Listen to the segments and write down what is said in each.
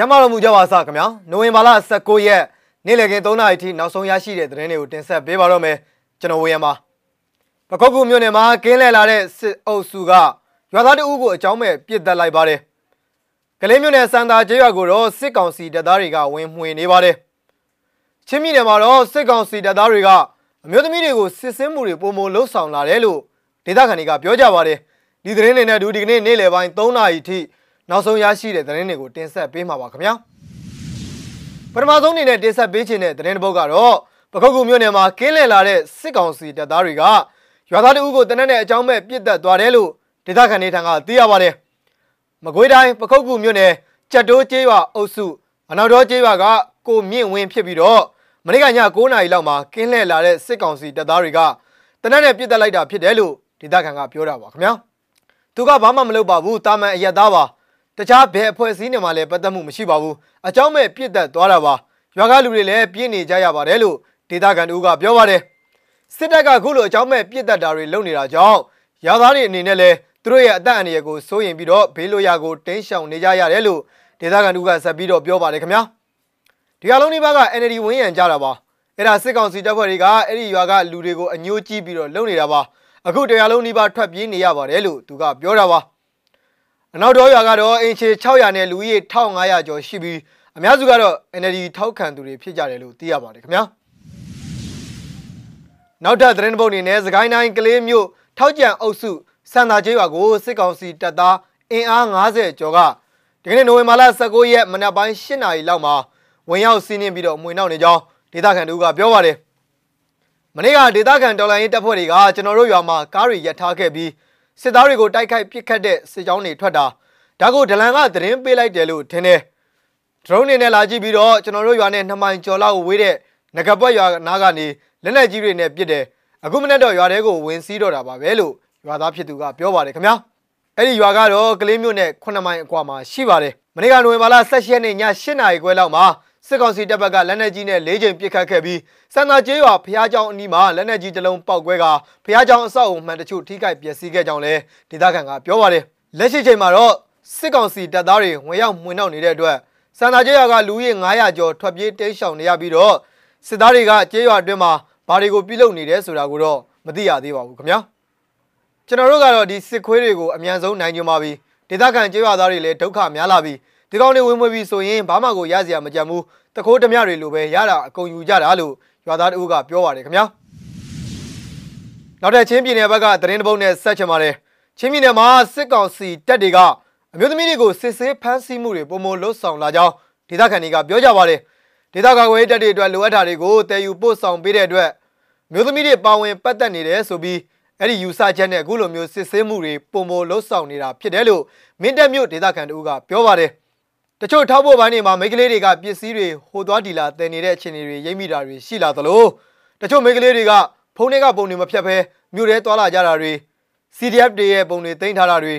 ကျမ်းမာတော်မူကြပါစခင်ဗျာနိုဝင်ဘာလ19ရက်နေ့လည်ခင်း3နာရီထိနောက်ဆုံးရရှိတဲ့သတင်းတွေကိုတင်ဆက်ပေးပါတော့မယ်ကျွန်တော်ဝေယံပါပခုတ်ကူမြို့နယ်မှာကင်းလဲလာတဲ့စစ်အုပ်စုကရွာသားတအုပ်ကိုအကြောင်းမဲ့ပြစ်တက်လိုက်ပါတယ်ကလေးမြို့နယ်စံသာကျေးရွာကိုတော့စစ်ကောင်စီတပ်သားတွေကဝင်မှွေနေပါတယ်ချင်းပြည်နယ်မှာတော့စစ်ကောင်စီတပ်သားတွေကအမျိုးသမီးတွေကိုစစ်ဆင်းမှုတွေပုံမလှုပ်ဆောင်လာတယ်လို့ဒေသခံတွေကပြောကြပါတယ်ဒီသတင်းတွေနဲ့အတူဒီကနေ့နေ့လယ်ပိုင်း3နာရီထိ နောက်ဆုံးရရှိတဲ့သတင်းတွေကိုတင်ဆက်ပေးမှာပါခင်ဗျာပထမဆုံးအနေနဲ့တင်ဆက်ပေးခြင်းတဲ့သတင်းတစ်ပုဒ်ကတော့ပခုတ်ကူမြို့နယ်မှာကင်းလည်လာတဲ့စစ်ကောင်စီတပ်သားတွေကရွာသားတအုပ်ကိုတနက်နဲ့အကြောင်းမဲ့ပြစ်တက်သွားတယ်လို့ဒေသခံတွေထံကသိရပါတယ်မကွေးတိုင်းပခုတ်ကူမြို့နယ်ကြက်တိုးကျေးရွာအုပ်စုအနောက်တော်ကျေးရွာကကိုမြင့်ဝင်းဖြစ်ပြီးတော့မနေ့ကည9နာရီလောက်မှာကင်းလှည့်လာတဲ့စစ်ကောင်စီတပ်သားတွေကတနက်နဲ့ပြစ်တက်လိုက်တာဖြစ်တယ်လို့ဒေသခံကပြောတာပါခင်ဗျာသူကဘာမှမလုပ်ပါဘူးတာမန်အရက်သားပါ တခြားဘယ်အဖွဲ့အစည်းနဲ့မှလည်းပတ်သက်မှုမရှိပါဘူးအကြောင်းမဲ့ပြစ်တက်သွားတာပါရွာကလူတွေလည်းပြင်းနေကြရပါတယ်လို့ဒေသခံတို့ကပြောပါတယ်စစ်တပ်ကခုလိုအကြောင်းမဲ့ပြစ်တက်တာတွေလုပ်နေတာကြောင့်ရွာသားတွေအနေနဲ့လည်းသူတို့ရဲ့အသက်အန္တရာယ်ကိုစိုးရိမ်ပြီးတော့ဘေးလွရာကိုတင်းရှောင်နေကြရတယ်လို့ဒေသခံတို့ကဆက်ပြီးတော့ပြောပါတယ်ခင်ဗျာဒီအလုံးဒီဘက်က NLD ဝင်းရံကြတာပါအဲ့ဒါစစ်ကောင်စီတပ်ဖွဲ့တွေကအဲ့ဒီရွာကလူတွေကိုအညှိုးကြီးပြီးတော့လုပ်နေတာပါအခုတရားလုံးဒီဘထွက်ပြေးနေရပါတယ်လို့သူကပြောတာပါ အနောက်တော်ရွာကတော့အင်ချေ600နဲ့လူကြီး1500ကျော်ရှိပြီးအများစုကတော့ NLD ထောက်ခံသူတွေဖြစ်ကြတယ်လို့သိရပါတယ်ခင်ဗျာနောက်ထပ်သတင်းပုတ်အနေနဲ့စကိုင်းတိုင်းကလေးမြို့ထောက်ကြံအုပ်စုစံသာကျေးရွာကိုစစ်ကောင်စီတပ်သားအင်အား90ကျော်ကဒီကနေ့နိုဝင်ဘာလ19ရက်မနက်ပိုင်း8နာရီလောက်မှာဝင်ရောက်စီးနင်းပြီးတော့မှွေနှောက်နေကြောင်းဒေသခံတို့ကပြောပါတယ်မနေ့ကဒေသခံတော်လိုင်းရေးတပ်ဖွဲ့တွေကကျွန်တော်တို့ရွာမှာကားတွေရပ်ထားခဲ့ပြီး စစ်သားတွေကိုတိုက်ခိုက်ပစ်ခတ်တဲ့စစ်ကြောင်းတွေထွက်တာဒါကိုဒလန်ကသတင်းပေးလိုက်တယ်လို့ထင်တယ်ဒရုန်းတွေနဲ့လာကြည့်ပြီးတော့ကျွန်တော်တို့ရွာနဲ့နှစ်မိုင်ကျော်လောက်ဝေးတဲ့ငကပွက်ရွာနားကနေလက်နက်ကြီးတွေနဲ့ပစ်တယ်အခုမနေ့တော့ရွာထဲကိုဝင်စီးတော့တာပါပဲလို့ရွာသားဖြစ်သူကပြောပါတယ်ခင်ဗျာအဲ့ဒီရွာကတော့ကလေးမြို့နဲ့9မိုင်အကွာမှာရှိပါတယ်မနေ့ကနိုဝင်ဘာလ16ရက်နေ့ည8နာရီခွဲလောက်မှာ စစ်ကောင်စီတပ်ဘက်ကလက်နက်ကြီးနဲ့၄ချိန်ပစ်ခတ်ခဲ့ပြီးစန္ဒာကျေးရွာဖျားကျောင်းအနီးမှာလက်နက်ကြီးတစ်လုံးပောက်ကွဲကဖျားကျောင်းအဆောက်အုံမှန်တချို့ထိခိုက်ပျက်စီးခဲ့ကြောင်းလည်းဒေသခံကပြောပါတယ်လက်ရှိချိန်မှာတော့စစ်ကောင်စီတပ်သားတွေဝင်ရောက်မှွေနှောက်နေတဲ့အတွက်စန္ဒာကျေးရွာကလူကြီး900ကျော်ထွက်ပြေးတိမ်းရှောင်နေရပြီးတော့စစ်သားတွေကကျေးရွာအတွင်းမှာဘာတွေကိုပြုလုပ်နေတယ်ဆိုတာကိုတော့မသိရသေးပါဘူးခင်ဗျာကျွန်တော်တို့ကတော့ဒီစစ်ခွေးတွေကိုအမြန်ဆုံးနိုင်ကြပါပြီဒေသခံကျေးရွာသားတွေလည်းဒုက္ခများလာပြီ ဒီကောင်တွေဝင်မွေပြီးဆိုရင်ဘာမှကိုရစရာမကြံဘူးတခိုးဓမြတွေလိုပဲရတာအကုန်ယူကြတာလို့ရွာသားတို့ကပြောပါတယ်ခင်ဗျာနောက်တဲ့ချင်းပြည်နယ်ဘက်ကသတင်းတပုတ်နဲ့ဆက်ချင်ပါတယ်ချင်းပြည်နယ်မှာစစ်ကောင်စီတပ်တွေကအမျိုးသမီးတွေကိုစစ်ဆေးဖမ်းဆီးမှုတွေပုံမလွတ်ဆောင်လာကြောင်းဒေသခံတွေကပြောကြပါတယ်ဒေသကာကွယ်တပ်တွေအတွက်လိုအပ်တာတွေကိုတည်ယူပို့ဆောင်ပေးတဲ့အတွက်မျိုးသမီးတွေပါဝင်ပတ်သက်နေတယ်ဆိုပြီးအဲ့ဒီယူဆချက်နဲ့အခုလိုမျိုးစစ်ဆေးမှုတွေပုံမလွတ်ဆောင်နေတာဖြစ်တယ်လို့မင်းတပ်မြို့ဒေသခံတို့ကပြောပါတယ် တချို့ထောက်ဖို့ပိုင်းတွေမှာမိန်းကလေးတွေကပစ္စည်းတွေဟိုသွားဒီလာတင်နေတဲ့အခြေအနေတွေရိပ်မိတာတွေရှိလာသလိုတချို့မိန်းကလေးတွေကဖုန်းတွေကပုံတွေမဖြတ်ဘဲမြို့ထဲသွားလာကြတာတွေ CDF တွေရဲ့ပုံတွေတင်ထားတာတွေ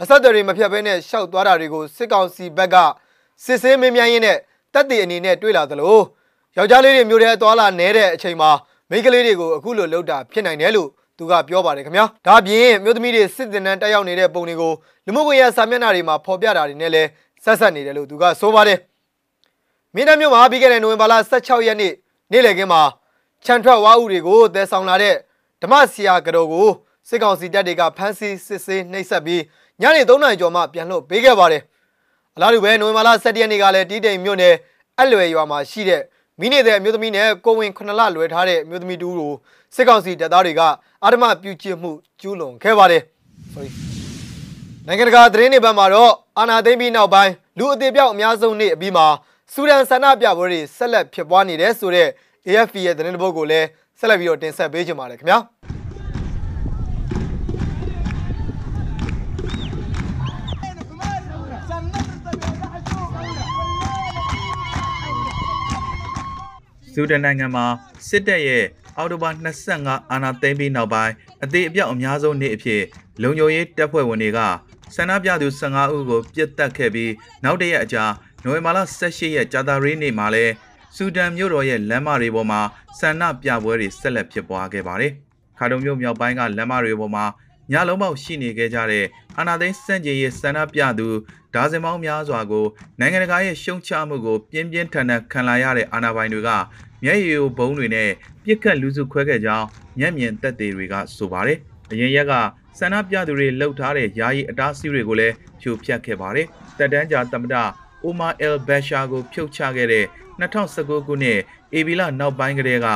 အဆက်အသွယ်တွေမဖြတ်ဘဲနဲ့ရှောက်သွားတာတွေကိုစစ်ကောင်စီဘက်ကစစ်ဆေးမင်းမြိုင်းရင်းနဲ့တက်တည်အနေနဲ့တွေ့လာသလိုယောက်ျားလေးတွေမြို့ထဲသွားလာနေတဲ့အချိန်မှာမိန်းကလေးတွေကိုအခုလိုလှုပ်တာဖြစ်နိုင်တယ်လို့သူကပြောပါတယ်ခင်ဗျာဒါပြင်မြို့သမီးတွေစစ်တင်တန်းတက်ရောက်နေတဲ့ပုံတွေကိုလူမှုကွန်ရက်စာမျက်နှာတွေမှာဖော်ပြတာတွေနဲ့လည်း ဆက်ဆက်နေတယ်လို့သူကဆိုပါတယ်မင်းတပ်မြို့မှာပြီးခဲ့တဲ့နိုဝင်ဘာလ16ရက်နေ့နေ့လယ်ခင်းမှာခြံထွက်ဝါဥတွေကိုတည်ဆောင်လာတဲ့ဓမ္မဆရာကတော်ကိုစစ်ကောင်စီတပ်တွေကဖမ်းဆီးစစ်ဆေးနှိပ်စက်ပြီးညနေ3နာရီကျော်မှပြန်လွှတ်ပေးခဲ့ပါတယ်အလားတူပဲနိုဝင်ဘာလ17ရက်နေ့ကလည်းတီးတိမ်မြို့နယ်အလွယ်ရွာမှာရှိတဲ့မိနေတဲ့အမျိုးသမီးနဲ့ကိုဝင်9လလွယ်ထားတဲ့အမျိုးသမီးတူကိုစစ်ကောင်စီတပ်သားတွေကအာဓမပြုကျင့်မှုကျူးလွန်ခဲ့ပါတယ် sorry နိုင်ငံတကာသတင်းတွေဘက်မှာတော့အာနာသိမ့်ပြီးနောက်ပိုင်းလူအသေးပြောက်အများဆုံးနေ့အပြီးမှာစူဒန်ဆန္ဒပြပွဲတွေဆက်လက်ဖြစ်ပွားနေတယ်ဆိုတော့ AFP ရဲ့သတင်းတပုတ်ကိုလည်းဆက်လက်ပြီးတော့တင်ဆက်ပေးကြပါမယ်ခင်ဗျာဇူဒန်နိုင်ငံမှာစစ်တပ်ရဲ့အော်တိုဘာ25အာဏာသိမ်းပြီးနောက်ပိုင်းအသေးအပြောက်အများဆုံးနေ့အဖြစ်လုံခြုံရေးတပ်ဖွဲ့ဝင်တွေက ဆန္ဒပြသူ15ဦးကိုပြစ်တက်ခဲ့ပြီးနောက်တရက်အကြာနိုဝင်ဘာလ18ရက်ကြာသပတေးနေ့မှာလဲဆူဒန်မြို့တော်ရဲ့လမ်းမတွေပေါ်မှာဆန္ဒပြပွဲတွေဆက်လက်ဖြစ်ပွားခဲ့ပါတယ်။ခါတုံမြို့မြောက်ပိုင်းကလမ်းမတွေပေါ်မှာညလုံးပေါက်ရှိနေခဲ့ကြတဲ့အာနာသိန်းစန့်ကျင်ရေးဆန္ဒပြသူဒါဇင်ပေါင်းများစွာကိုနိုင်ငံတကာရဲ့ရှုံချမှုကိုပြင်းပြင်းထန်ထန်ခံလာရတဲ့အာဏာပိုင်တွေကမျက်ရည်ယိုဘုံတွေနဲ့ပြစ်ခတ်လူစုခွဲခဲ့ကြောင်းမျက်မြင်သက်သေတွေကဆိုပါတယ်။အရင်ရက်က ဆန္ဒပြသူတွေလှုပ်ထားတဲ့ယာယီအတားအဆီးတွေကိုလည်းဖြိုဖျက်ခဲ့ပါတယ်။တက်တန်းကြာသမ္မတအိုမာအယ်ဘက်ရှာကိုဖြုတ်ချခဲ့တဲ့2019ခုနှစ်အေဗီလာနောက်ပိုင်းကတည်းက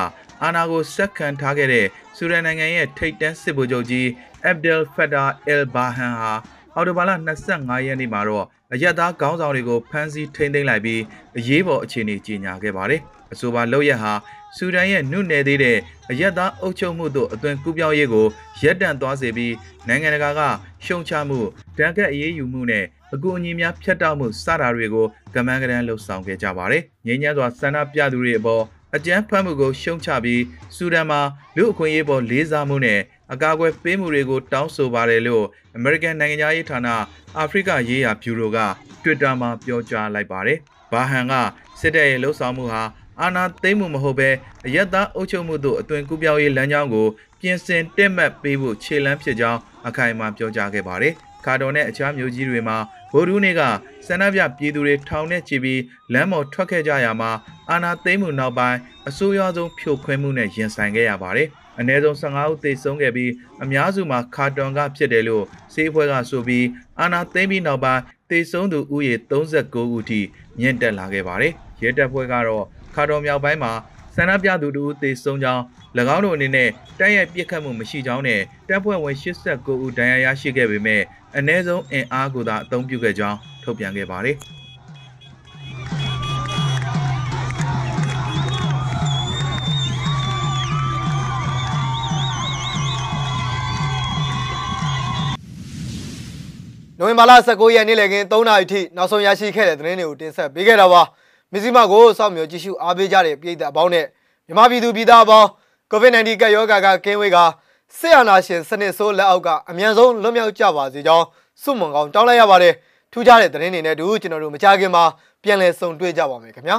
အာနာကိုစက်ခံထားခဲ့တဲ့ဆူရန်နိုင်ငံရဲ့ထိပ်တန်းစစ်ဗိုလ်ချုပ်ကြီးအက်ဒယ်ဖက်တာအယ်ဘာဟန်ဟာအော်တိုဘာလ25ရက်နေ့မှာတော့အရက်သားခေါင်းဆောင်တွေကိုဖမ်းဆီးထိန်းသိမ်းလိုက်ပြီးအရေးပေါ်အခြေအနေကြီးညာခဲ့ပါတယ်။အဆိုပါလောက်ရက်ဟာ ဆူဒန်ရဲ့နုနယ်သေးတဲ့အရက်သားအုပ်ချုပ်မှုတို့အသွင်ကူးပြောင်းရေးကိုရပ်တန့်သွားစေပြီးနိုင်ငံတကာကရှုံချမှုတန်ခတ်အရေးယူမှုနဲ့အကူအညီများဖျက်တောက်မှုစတာတွေကိုကမန်းကရန်လှုပ်ဆောင်ခဲ့ကြပါတယ်။ငြိမ်းချမ်းစွာဆန္ဒပြသူတွေအပေါ်အကြမ်းဖက်မှုကိုရှုံချပြီးဆူဒန်မှာလူအခွင့်အရေးပေါ်လေးစားမှုနဲ့အကာအကွယ်ပေးမှုတွေကိုတောင်းဆိုပါတယ်လို့ American နိုင်ငံသားရေးဌာနအာဖရိကရေးရာဗျူရိုက Twitter မှာပြောကြားလိုက်ပါတယ်။ဘာဟန်ကစစ်တပ်ရဲ့လှုပ်ဆောင်မှုဟာ အာဏာသိမ်းမှုမဟုတ်ဘဲအယက်သားအုပ်ချုပ်မှုတို့အသွင်ကူးပြောင်းရေးလမ်းကြောင်းကိုပြင်ဆင်တက်မှတ်ပေးဖို့ခြေလှမ်းဖြစ်ကြောင်းအခိုင်အမာပြောကြားခဲ့ပါတယ်။ကာတော်နဲ့အခြားမျိုးကြီးတွေမှာဗိုလ်ဒူးနေကဆန္ဒပြပြည်သူတွေထောင်နဲ့ချီပြီးလမ်းပေါ်ထွက်ခဲ့ကြရမှာအာဏာသိမ်းမှုနောက်ပိုင်းအဆိုးရွားဆုံးဖြိုခွင်းမှုနဲ့ရင်ဆိုင်ခဲ့ရပါတယ်။အနည်းဆုံး15ဦးသေဆုံးခဲ့ပြီးအများစုမှာကာတွန်ကဖြစ်တယ်လို့စေးဖွဲ့ကဆိုပြီးအာဏာသိမ်းပြီးနောက်ပိုင်းသေဆုံးသူဦးရေ39ဦးထိမြင့်တက်လာခဲ့ပါတယ်။ရဲတပ်ဖွဲ့ကတော့ ခါတော်မြောက်ပိုင်းမှာဆန္ဒပြသူတို့သေဆုံးကြောင်း၎င်းတို့အနေနဲ့တိုက်ရိုက်ပြစ်ခတ်မှုမရှိကြောင်းနဲ့တပ်ဖွဲ့ဝင်89ဦးဒဏ်ရာရရှိခဲ့ပေမဲ့အ ਨੇ ဆုံးအင်အားကိုသာအသုံးပြုခဲ့ကြောင်းထုတ်ပြန်ခဲ့ပါတယ်။နိုဝင်ဘာလ19ရက်နေ့လည်ခင်း3နာရီထိနောက်ဆုံးရရှိခဲ့တဲ့သတင်းတွေကိုတင်ဆက်ပေးခဲ့တာပါ မစ္စည်းမကိုစောင့်မျှော်ကြည့်ရှုအားပေးကြတဲ့ပြည်သက်အပေါင်းနဲ့မြန်မာပြည်သူပြည်သားအပေါင်း COVID-19 ကပ်ရောဂါကကင်းဝေးကဆေးအာနာရှင်စနစ်ဆိုးလက်အောက်ကအမြန်ဆုံးလွတ်မြောက်ကြပါစေကြောင်းဆုမွန်ကောင်းတောင်းလိုက်ရပါတယ်ထူးခြားတဲ့သတင်းတွေနဲ့တူကျွန်တော်တို့မကြခင်မှာပြန်လည်ဆုံတွေ့ကြပါမယ်ခင်ဗျာ